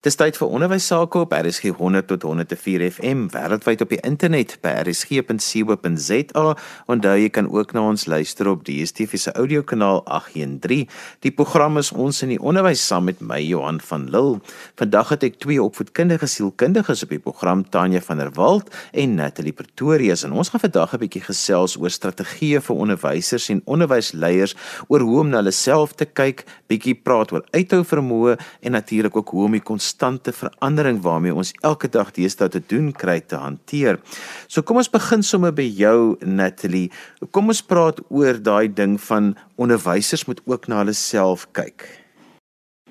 Dis tyd vir onderwys sake op RSG 100 tot 104 FM wêreldwyd op die internet by rsg.co.za. Onthou jy kan ook na ons luister op DStv se audiokanaal 813. Die program is ons in die onderwys saam met my Johan van Lille. Vandag het ek twee opvoedkundige sielkundiges op die program Tanya van der Walt en Natalie Pretorius en ons gaan vandag 'n bietjie gesels oor strategieë vir onderwysers en onderwysleiers oor hoe om na hulle self te kyk, bietjie praat oor uithou vermoë en natuurlik ook hoe om die konstante verandering waarmee ons elke dag deesdae te doen kry te hanteer. So kom ons begin sommer by jou Natalie. Kom ons praat oor daai ding van onderwysers moet ook na hulle self kyk.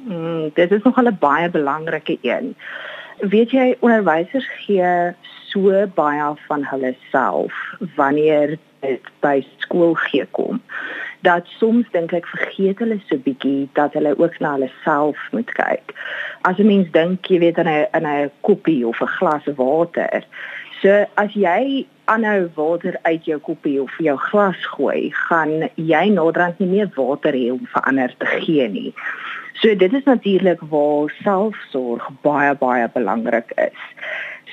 Mm, dit is nog 'n baie belangrike een. Weet jy onderwysers gee so baie van hulle self wanneer dit by skool gee kom dat soms dink ek vergeet hulle so bietjie dat hulle ook na hulle self moet kyk. As 'n mens dink, jy weet aan 'n in 'n koppie of 'n glas water. So as jy aanhou water uit jou koppie of jou glas gooi, gaan jy naderhand nie meer water hê om vir ander te gee nie. So dit is natuurlik waar selfsorg baie baie belangrik is.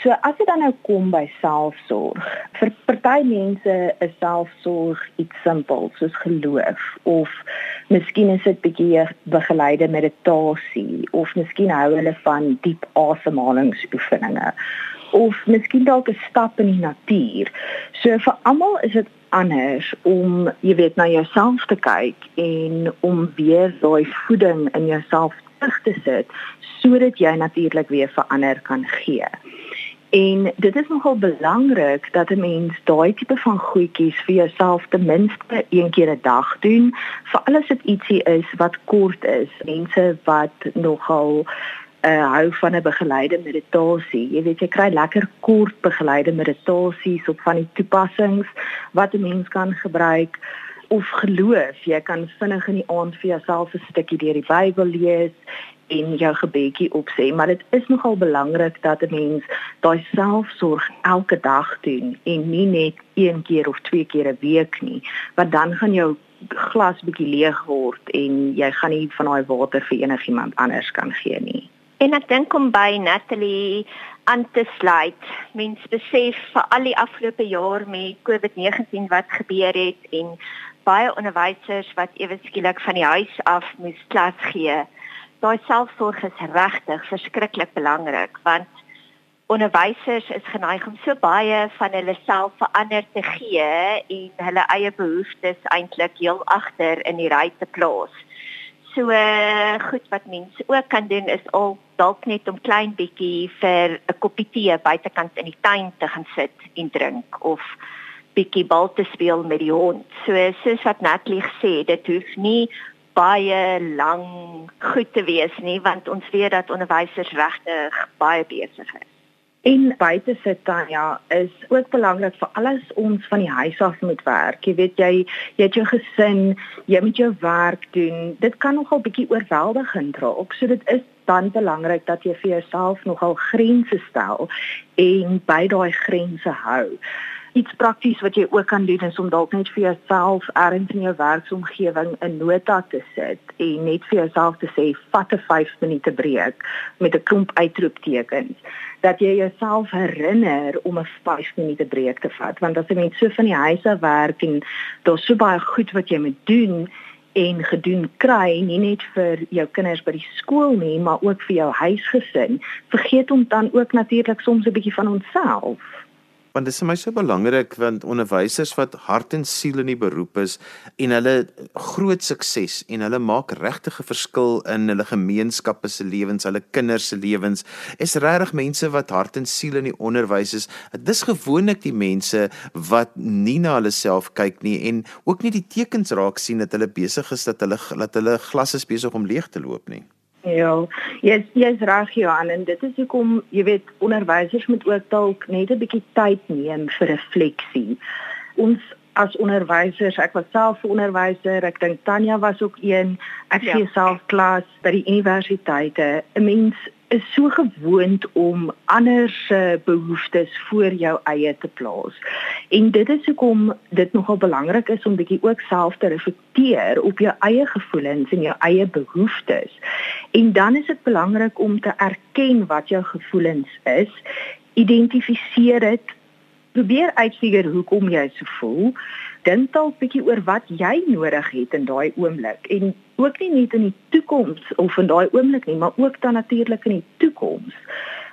So as dit dan nou kom by selfsorg, vir party mense is selfsorg iets simpel soos geloof of miskien is dit bietjie begeleide meditasie of miskien hou hulle van diep asemhalingsoefeninge of miskien dalk 'n stap in die natuur. So vir almal is dit anders om jy weet na jouself te kyk en om weer daai voeding in jouself terug te sit sodat jy natuurlik weer verander kan gee. En dit is nogal belangrik dat 'n mens daai tipe van goedjies vir jouself ten minste een keer 'n dag doen, veral as dit ietsie is wat kort is. Mense wat nogal uh, hou van 'n begeleide meditasie. Jy weet jy kry lekker kort begeleide meditasies op van die toepassings wat 'n mens kan gebruik of geloof. Jy kan vinnig in die aand vir jouself 'n stukkie deur die Bybel lees en jou gebedjie opsê, maar dit is nogal belangrik dat 'n mens daai selfsorg elke dag doen en nie net een keer of twee keer 'n week nie, want dan gaan jou glas bietjie leeg word en jy gaan nie van daai water vir enigiemand anders kan gee nie. En ek dink om by Natalie aan te sluit, mens besef vir al die afgelope jaar met COVID-19 wat gebeur het en baie onderwysers wat ewe skielik van die huis af moes klas gee daai selfsorg is regtig verskriklik belangrik want onderwysers is geneig om so baie van hulle self verander te gee en hulle eie behoeftes eintlik heel agter in die ry te plaas. So goed wat mense ook kan doen is al dalk net om klein bietjie vir 'n koppie tee buitekant in die tuin te gaan sit en drink of bietjie bal te speel met die hond. So soos wat Natalie gesê, dit hoef nie baie lank goed te wees nie want ons weet dat onderwysers regtig baie besig is. En buite sit dan ja, is ook belangrik vir alles ons van die huis af moet werk. Jy weet jy jy het jou gesin, jy moet jou werk doen. Dit kan nogal bietjie oorweldigend raak. So dit is dan belangrik dat jy vir jouself nogal grense stel en by daai grense hou iets prakties wat jy ook kan doen is om dalk net vir jouself ergens in jou werksomgewing 'n nota te sit en net vir jouself te sê vat 'n 5 minute breek met 'n klomp uitroeptekens dat jy jouself herinner om 'n 5 minute breek te vat. Want as jy net so van die huis af werk en daar's so baie goed wat jy moet doen en gedoen kry nie net vir jou kinders by die skool nie maar ook vir jou huisgesin vergeet om dan ook natuurlik soms 'n bietjie van onsself want dit is vir my so belangrik want onderwysers wat hart en siel in die beroep is en hulle groot sukses en hulle maak regtig 'n verskil in hulle gemeenskappe se lewens, hulle kinders se lewens, is regtig mense wat hart en siel in die onderwys is. Dis gewoonlik die mense wat nie na hulle self kyk nie en ook nie die tekens raak sien dat hulle besig is dat hulle dat hulle glas is besig om leeg te loop nie. Ja, jy's jy's reg Johan en dit is hoekom jy weet onderwysers moet ook dalk net 'n bietjie tyd neem vir refleksie. Ons as onderwysers, ek was self 'n onderwyser, ek dink Tanya was ook een. Ek ja. gee self klas by die universiteite. 'n Mens is so gewoond om ander se behoeftes voor jou eie te plaas. En dit is hoekom dit nogal belangrik is om bietjie ook self te reflekteer op jou eie gevoelens en jou eie behoeftes. En dan is dit belangrik om te erken wat jou gevoelens is, identifiseer dit, probeer uitfigure hoekom jy so voel dink dalk bietjie oor wat jy nodig het in daai oomblik en ook nie net in die toekoms of in daai oomblik nie, maar ook dan natuurlik in die toekoms.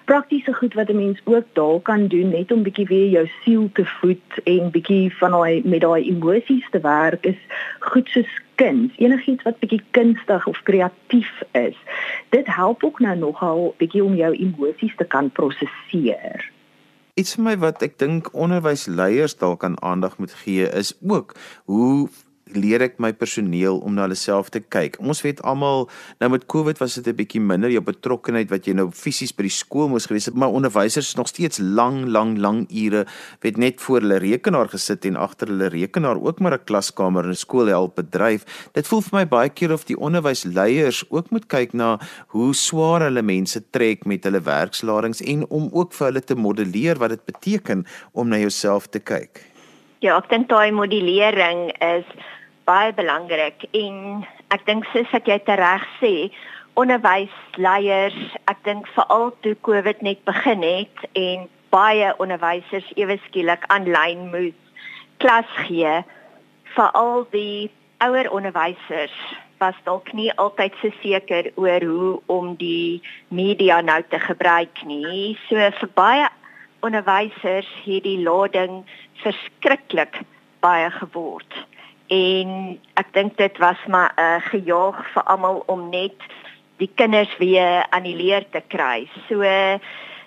Praktiese goed wat 'n mens ook daar kan doen net om bietjie weer jou siel te voed en bietjie van daai met daai emosies te werk is goed soos kuns, enigiets wat bietjie kunstig of kreatief is. Dit help ook nou nogal bietjie om jou emosies te kan prosesseer. Iets vir my wat ek dink onderwysleiers dalk aan aandag moet gee is ook hoe leer ek my personeel om na hulle self te kyk. Ons weet almal nou met Covid was dit 'n bietjie minder jou betrokkeheid wat jy nou fisies by die skool moes gewees het, maar onderwysers is nog steeds lang lang lang ure weet net voor hulle rekenaar gesit en agter hulle rekenaar ook maar 'n klaskamer en 'n skool help bedryf. Dit voel vir my baie keer of die onderwysleiers ook moet kyk na hoe swaar hulle mense trek met hulle werksladings en om ook vir hulle te modelleer wat dit beteken om na jouself te kyk. Ja, ek dink daai modellering is baie belangrik en ek dink soos wat jy reg sê, onderwysleiers, ek dink veral toe Covid net begin het en baie onderwysers ewe skielik aanlyn moes klas gee, veral die ouer onderwysers was dalk nie altyd so seker oor hoe om die media nou te gebruik nie. So vir baie onderwysers het die lading verskriklik baie geword. En ek dink dit was maar 'n uh, gejaag vir almal om net die kinders weer aan die leer te kry. So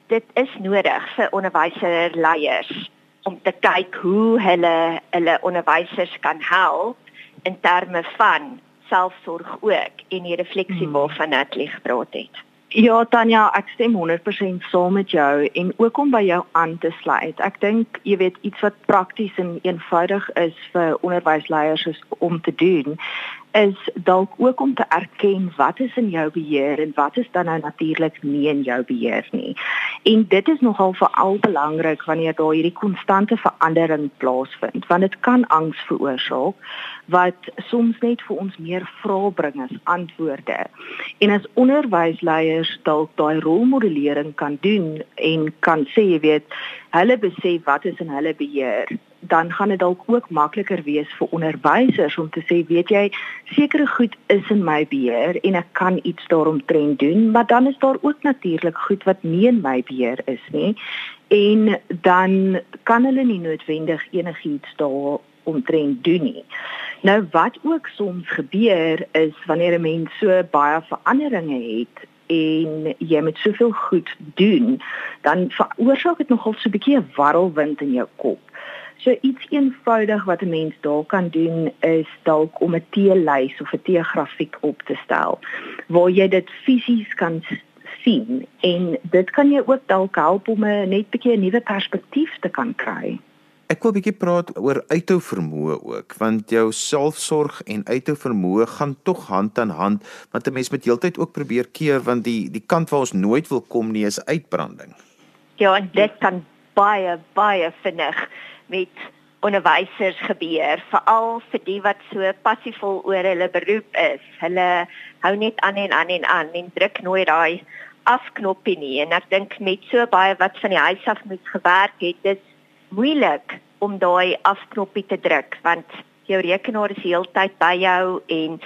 dit is nodig vir onderwyserleiers om te kyk hoe hulle hulle onderwysers kan help in terme van selfsorg ook en die refleksie hmm. waarvan Natalie gepraat het. Ja Tanya, ek stem 100% saam met jou en ook om by jou aan te sluit. Ek dink jy weet iets wat prakties en eenvoudig is vir onderwysleiers om te doen is dalk ook om te erken wat is in jou beheer en wat is dan nou natuurlik nie in jou beheer nie. En dit is nogal veral belangrik wanneer daar hierdie konstante verandering plaasvind, want dit kan angs veroorsaak wat soms net vir ons meer vrae bring as antwoorde. En as onderwysleiers dalk daai rolmodellering kan doen en kan sê jy weet, hulle besef wat is in hulle beheer dan gaan dit dalk ook makliker wees vir onderwysers om te sê weet jy sekere goed is in my beheer en ek kan iets daaromtrent doen maar dan is daar ook natuurlik goed wat nie in my beheer is nie en dan kan hulle nie noodwendig enigiets daar omtrent doen nie. Nou wat ook soms gebeur is wanneer 'n mens so baie veranderinge het en jy met soveel goed doen, dan veroorsaak dit nogal so 'n bietjie 'n warrelwind in jou kop. So iets eenvoudig wat 'n mens daar kan doen is dalk om 'n T-lys of 'n T-grafiek op te stel waar jy dit fisies kan sien en dit kan jou ook dalk help om 'n net bietjie 'n nuwe perspektief te kan kry. Ek wil 'n bietjie praat oor uithou vermoë ook, want jou selfsorg en uithou vermoë gaan tog hand aan hand, want 'n mens moet heeltyd ook probeer keer want die die kant waar ons nooit wil kom nie is uitbranding. Ja, en dit kan baie baie vinnig met onderwysers gebeur, veral vir die wat so passievol oor hulle beroep is. Hulle hou net aan en aan en aan en druk nooit daai afknoppie nie. En ek dink met so baie wat van die huis af moet gewerk het, dis moeilik om daai afknoppie te druk want jou rekenaar is heeltyd by jou en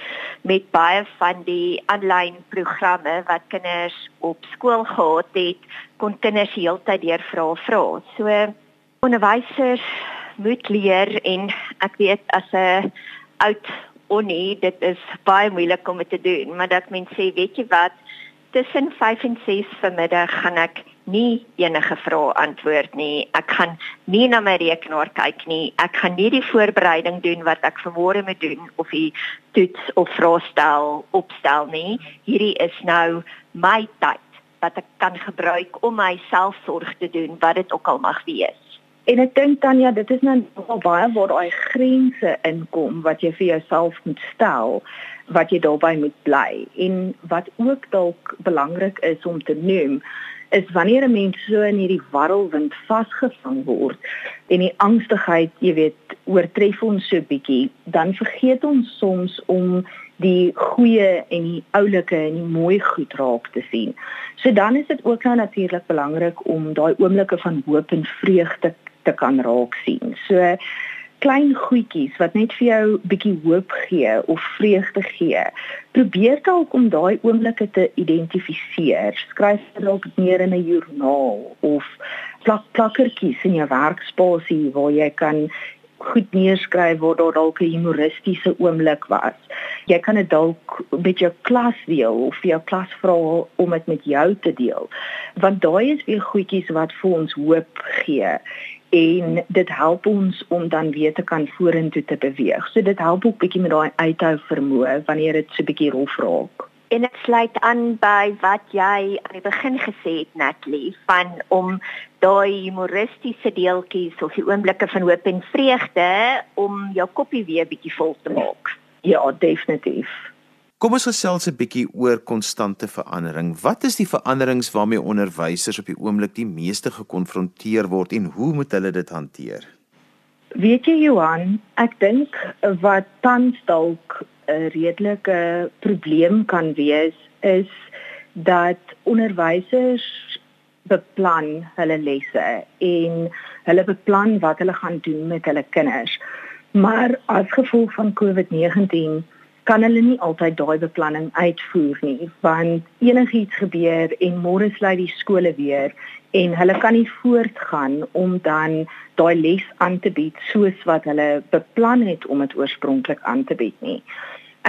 met baie van die aanlyn programme wat kinders op skool gehad het, kon kinders heeltyd deur vra vra. So onderwysers moet leer en ek weet as 'n oud onnie dit is baie moeilik om dit te doen maar dat mens sê weet jy wat tussen 5 en 6 vanmiddag gaan ek nie enige vrae antwoord nie ek gaan nie na my rekenaar kyk nie ek gaan nie die voorbereiding doen wat ek vanmôre moet doen of die toets of vraestel opstel nie hierdie is nou my tyd wat ek kan gebruik om my selfsorg te doen wat dit ook al mag wees En ek dink dan ja, dit is nou nogal baie waar daai grense inkom wat jy vir jouself moet stel. wat jy daarbey moet bly. En wat ook dalk belangrik is om te noem, is wanneer 'n mens so in hierdie warrelwind vasgevang word en die angstigheid, jy weet, oortref ons so bietjie, dan vergeet ons soms om die goeie en die oulike en die mooi goed raak te sien. So dan is dit ook nou natuurlik belangrik om daai oomblikke van hoop en vreugde te kan raak sien. So klein goedjies wat net vir jou bietjie hoop gee of vreugde gee. Probeer dalk om daai oomblikke te identifiseer. Skryf dit dalk neer in 'n joernaal of plak plakkertjies in jou werkspasie waar jy kan goed neerskryf waar daar dalk 'n humoristiese oomblik was. Jy kan dit dalk met jou klas deel of vir jou klas vra om dit met jou te deel. Want daai is weer goedjies wat vir ons hoop gee en dit help ons om dan weer te kan vorentoe te beweeg. So dit help ook bietjie met daai uithou vermoë wanneer dit so bietjie rof raak. En dit sluit aan by wat jy aan die begin gesê het Natalie van om daai humoristiese deeltjies of die oomblikke van hoop en vreugde om jou koppie weer bietjie vol te maak. Ja, definitief. Kom ons gesels 'n bietjie oor konstante verandering. Wat is die veranderings waarmee onderwysers op die oomblik die meeste gekonfronteer word en hoe moet hulle dit hanteer? Weet jy Johan, ek dink wat tans dalk 'n redelike probleem kan wees is dat onderwysers beplan hulle lesse en hulle beplan wat hulle gaan doen met hulle kinders. Maar as gevolg van COVID-19 kan hulle nie altyd daai beplanning uitvoer nie want enigiets gebeur en môre sluit die skole weer en hulle kan nie voortgaan om dan daai les aan te bied soos wat hulle beplan het om dit oorspronklik aan te bied nie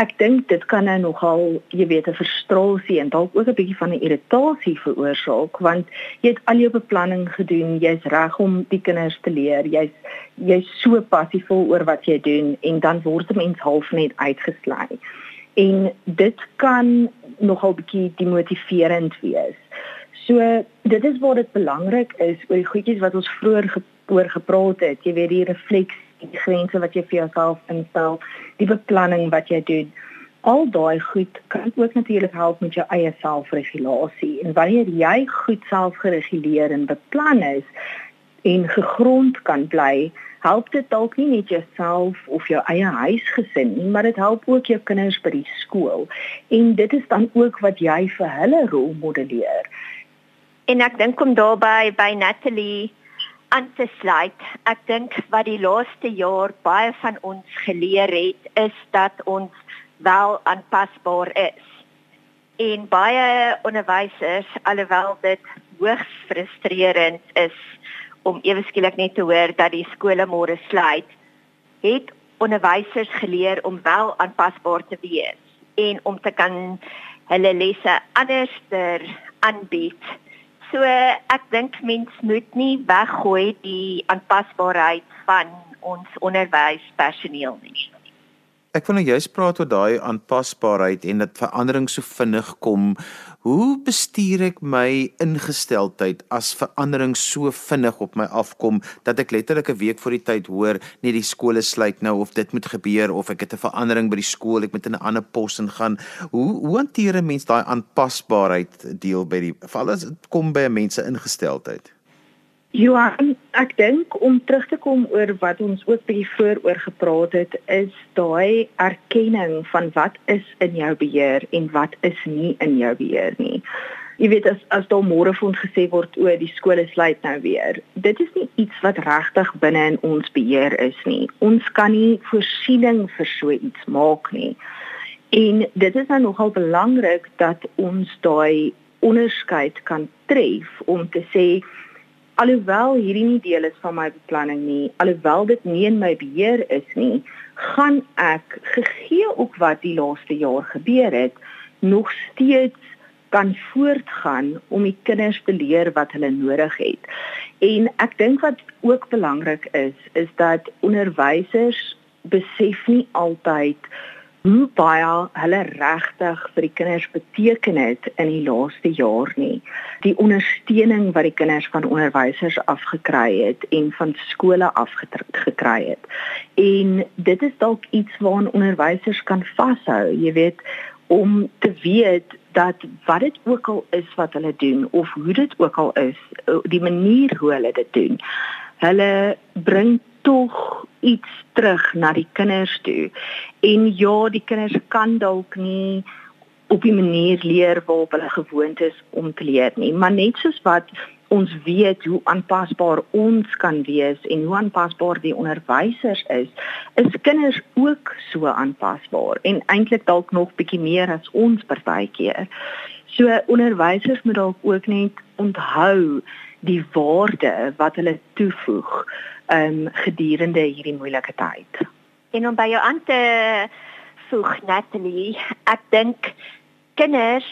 ek dink dit kan nou nogal jy weet 'n frustrasie en dalk ook 'n bietjie van 'n irritasie veroorsaak want jy het al jou beplanning gedoen jy's reg om die kinders te leer jy's jy's so passievol oor wat jy doen en dan word 'n mens half net uitgesluit en dit kan nogal bietjie demotiverend wees. So dit is waar dit belangrik is oor die goedjies wat ons vroeër oor gepraat het jy weet die refleksie die grense wat jy vir jouself instel, die beplanning wat jy doen. Al daai goed kan ook natuurlik help met jou eie selfregulasie. En wanneer jy goed selfgereguleer en beplan is en gegrond kan bly, help dit dalk nie net jouself of jou eie huisgesin nie, maar dit help ook jou kinders by die skool. En dit is dan ook wat jy vir hulle rolmodelleer. En ek dink om daarbey by Natalie aan te sluit. Ek dink wat die laaste jaar baie van ons geleer het is dat ons wel aanpasbaar is. En baie onderwysers alhoewel dit hoogs frustrerend is om ewe skielik net te hoor dat die skole môre sluit, het onderwysers geleer om wel aanpasbaar te wees en om te kan hulle lesse anderster aanbied So ek dink mens moet nie weggooi die aanpasbaarheid van ons onderwyspersoneel nie. Ek wil nou juist praat oor daai aanpasbaarheid en dat verandering so vinnig kom. Hoe bestuur ek my ingesteldheid as verandering so vinnig op my afkom dat ek letterlik 'n week voor die tyd hoor net die skole sluit nou of dit moet gebeur of ek het 'n verandering by die skool, ek moet in 'n ander pos ingaan. Hoe hoe hanteer 'n mens daai aanpasbaarheid deel by die veral as dit kom by 'n mens se ingesteldheid? Johan, ek dink om terug te kom oor wat ons ook bietjie vooroor gepraat het, is daai erkenning van wat is in jou beheer en wat is nie in jou beheer nie. Jy weet as as daar môre ons gesê word o, die skole sluit nou weer. Dit is nie iets wat regtig binne in ons beheer is nie. Ons kan nie voorsiening vir so iets maak nie. En dit is nou nogal belangrik dat ons daai onderskeid kan tref om te sê alhoewel hierdie nie deel is van my beplanning nie, alhoewel dit nie in my beheer is nie, gaan ek gegee ook wat die laaste jaar gebeur het, nog steeds kan voortgaan om die kinders te leer wat hulle nodig het. En ek dink wat ook belangrik is, is dat onderwysers besef nie altyd hoe baie hulle regtig vir die kinders beteken het in die laaste jaar nie. Die ondersteuning wat die kinders van onderwysers afgekry het en van skole afgekry het. En dit is dalk iets waaraan onderwysers kan vashou, jy weet, om te weet dat wat dit ook al is wat hulle doen of hoe dit ook al is, die manier hoe hulle dit doen, hulle bring tog iets terug na die kinders toe. En ja, die kinders kan dalk nie op die manier leer waarop hulle gewoond is om te leer nie, maar net soos wat ons weet hoe aanpasbaar ons kan wees en hoe aanpasbaar die onderwysers is, is kinders ook so aanpasbaar en eintlik dalk nog bietjie meer as ons partykeer. So onderwysers moet dalk ook net onthou die waarde wat hulle toevoeg um gedurende hierdie moeilike tyd. En om by jou aan te voeg Natalie, ek dink kinders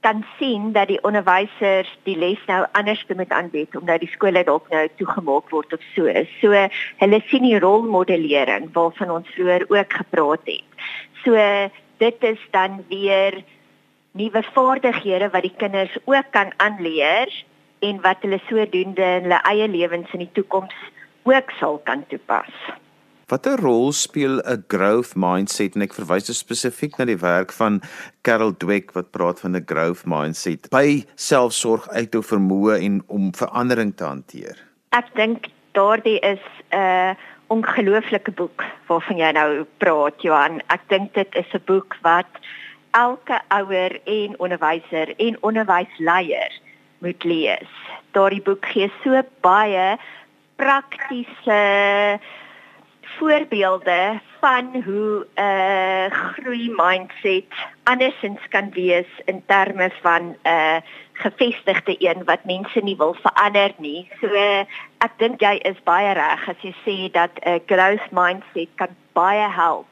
kan sien dat die onderwysers die les nou anders moet aanbied omdat die skole dalk nou toegemaak word of so. So hulle sien die rolmodellering waarvan ons vroeër ook gepraat het. So dit is dan weer nuwe vaardighede wat die kinders ook kan aanleer en wat hulle sodoende in hulle eie lewens in die toekoms ook sal kan toepas. Watter rol speel 'n growth mindset en ek verwys dus spesifiek na die werk van Carol Dweck wat praat van 'n growth mindset by selfsorg uit te vermoë en om verandering te hanteer. Ek dink daardie is 'n ongelooflike boek waarvan jy nou praat Johan. Ek dink dit is 'n boek wat elke ouer en onderwyser en onderwysleier moet lees. Daardie boek gee so baie praktiese voorbeelde van hoe 'n uh, groei mindset andersins kan wees in terme van 'n uh, gevestigde een wat mense nie wil verander nie. So uh, ek dink jy is baie reg as jy sê dat 'n uh, growth mindset kan baie help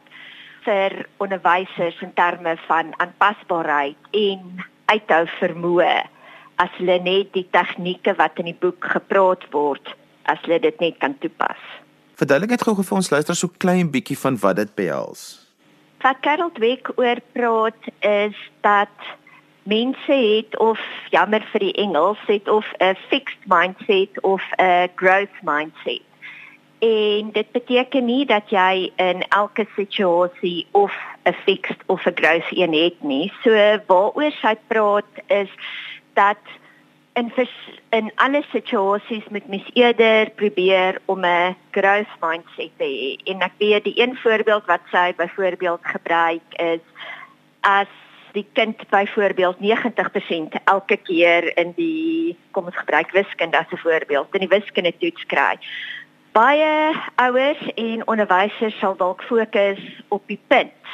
vir onderwysers in terme van aanpasbaarheid en uithou vermoë as hulle net die tegnieke wat in die boek gepraat word as hulle dit net kan toepas. Verduidelik net gou vir ons luister so klein bietjie van wat dit behels. Wat Karel Dweck oor praat is dat mense het of jammer vir die Engels het of 'n fixed mindset of 'n growth mindset. En dit beteken nie dat jy in elke situasie of 'n fixed of 'n growth een het nie. So waaroor sy praat is dat in vers, in alle situasies moet mens eerder probeer om 'n growth mindset te hê. En ek weet die een voorbeeld wat sy byvoorbeeld gebruik is as die kind byvoorbeeld 90% elke keer in die kom ons gebruik wiskunde as 'n voorbeeld in die wiskunde toets kry. Baie ouers en onderwysers sal dalk fokus op die punt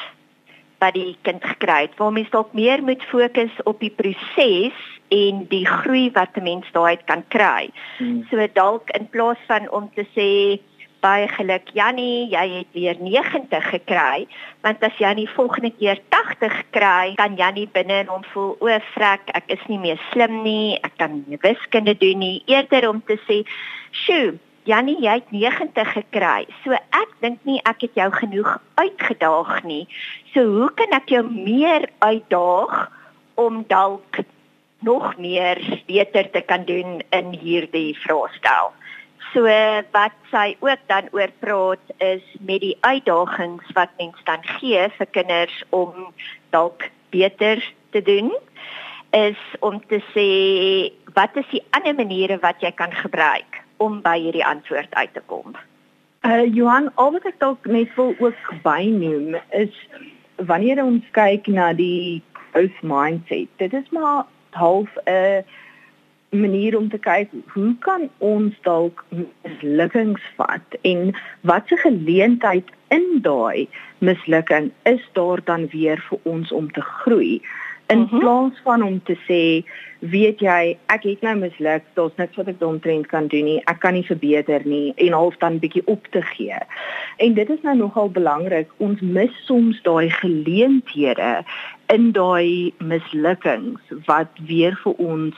wat die kind gekry het. Waar mens dalk meer moet fokus op die proses en die groei wat 'n mens daaruit kan kry. Hmm. So dalk in plaas van om te sê baie geluk Jannie, jy het weer 90 gekry, want as Jannie volgende keer 80 kry, kan Jannie binne in hom voel, o, frek, ek is nie meer slim nie, ek kan nie wiskunde doen nie, eerder om te sê, "Sjoe, Jannie, jy het 90 gekry. So ek dink nie ek het jou genoeg uitgedaag nie. So hoe kan ek jou meer uitdaag om dalk nog meer beter te kan doen in hierdie vraestel? So wat sy ook dan oor praat is met die uitdagings wat mens dan gee vir kinders om dalk beter te doen is om te sê wat is die ander maniere wat jy kan gebruik om by hierdie antwoord uit te kom. Uh Johan, al wat ek dalk net wil ook bynoem is wanneer ons kyk na die growth mindset. Dit is maar half 'n manier om te kyk hoe kan ons dalk mislukkings vat en watse geleentheid in daai mislukking is daar dan weer vir ons om te groei in uh mhm. -huh. plaas van om te sê weet jy ek het nou misluk daar's niks wat ek daaromtrent kan doen nie ek kan nie verbeter nie en half dan bietjie op te gee en dit is nou nogal belangrik ons mis soms daai geleenthede in daai mislukkings wat weer vir ons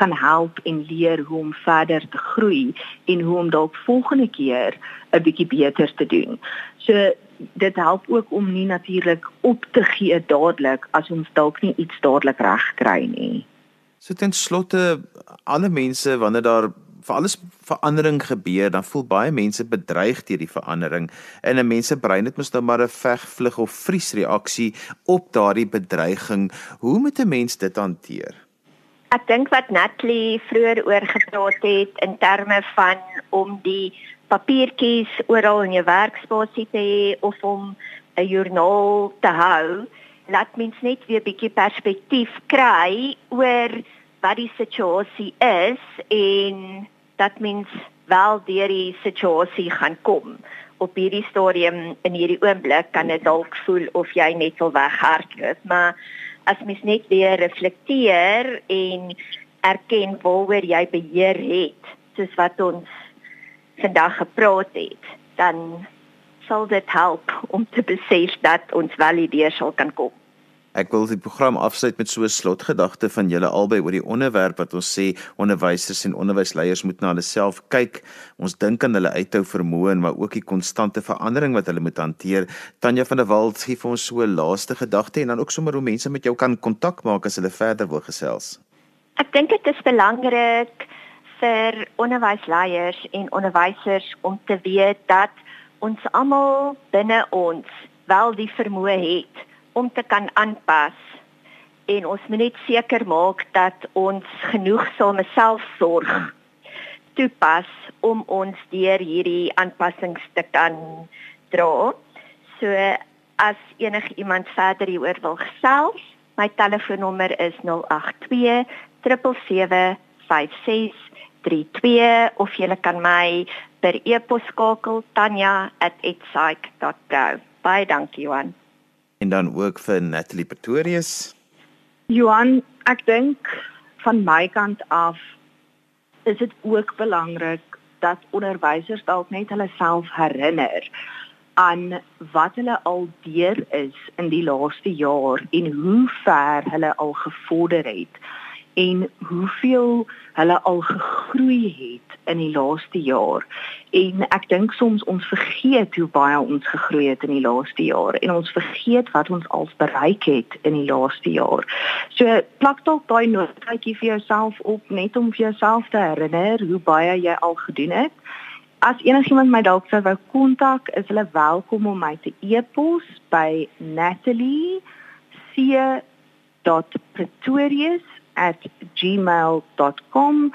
kan help en leer hoe om verder te groei en hoe om dalk volgende keer 'n bietjie beter te doen. So dit help ook om nie natuurlik op te gee dadelik as ons dalk nie iets dadelik reg kry nie. So ten slotte alle mense wanneer daar vir alles verandering gebeur, dan voel baie mense bedreig deur die verandering en 'n mens se brein het mos nou maar 'n veg, vlug of vriesreaksie op daardie bedreiging. Hoe moet 'n mens dit hanteer? Ek dink wat Natalie vroeër oor gepraat het in terme van om die papiertjies oral in jou werkspasie te hê of om 'n joernaal te hou, laat mens net weer 'n bietjie perspektief kry oor wat die situasie is en dat mens wel deur die situasie gaan kom. Op hierdie stadium in hierdie oomblik kan dit dalk voel of jy net wil weghardloop, maar as mens net weer reflekteer en erken waaroor jy beheer het, soos wat ons vandag gepraat het, dan sal dit help om te besef dat ons wel hierdeur sal kan kom. Ek wil die program afsluit met so 'n slotgedagte van julle albei oor die onderwerp wat ons sê onderwysers en onderwysleiers moet na hulle self kyk. Ons dink aan hulle uithou vermoë en maar ook die konstante verandering wat hulle moet hanteer. Tanya van der Walt gee vir ons so 'n laaste gedagte en dan ook sommer hoe mense met jou kan kontak maak as hulle verder wil gesels. Ek dink dit is belangrik vir onderwysleiers en onderwysers om te weet dat ons almal binne ons wel die vermoë het om te kan aanpas en ons moet net seker maak dat ons genoegsame selfsorg toepas om ons deur hierdie aanpassings te kan dra. So as enigiemand verder hieroor wil gesels, my telefoonnommer is 082 777 5632 of jy kan my per e-pos skakel tanya@etsike.co. Baie dankie Johan en dan ook vir Natalie Pretorius. Johan, ek dink van my kant af is dit ook belangrik dat onderwysers dalk net hulle self herinner aan wat hulle al deur is in die laaste jaar en hoe ver hulle al gevorder het en hoeveel hulle al gegroei het in die laaste jaar. En ek dink soms ons vergeet hoe baie ons gegroei het in die laaste jaar en ons vergeet wat ons al bereik het in die laaste jaar. So plak dalk daai notaatjie vir jouself op net om vir jouself te herinner hoe baie jy al gedoen het. As enigiemand my dalk sou wou kontak, is hulle welkom om my te e-pos by natalie.c.pretorius @gmail.com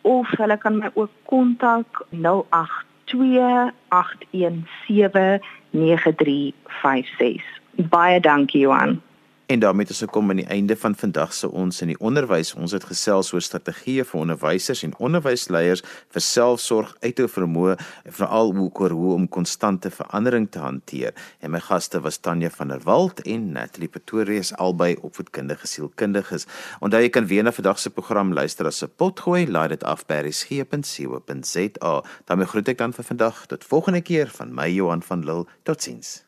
of hulle kan my ook kontak 0828179356. Baie dankie Johan. En daarmee is ons gekom aan die einde van vandag se ons in die onderwys. Ons het gesels oor strategieë vir onderwysers en onderwysleiers vir selfsorg, uithou vermoë en veral hoe oor hoe om konstante verandering te hanteer. En my gaste was Tanya van der Walt en Natalie Pretorius albei opvoedkundige sielkundiges. Onthou jy kan weer na vandag se program luister as 'n potgooi. Laai dit af by resgep.co.za. daarmee groet ek dan vir vandag. Tot volgende keer van my Johan van Lille. Totsiens.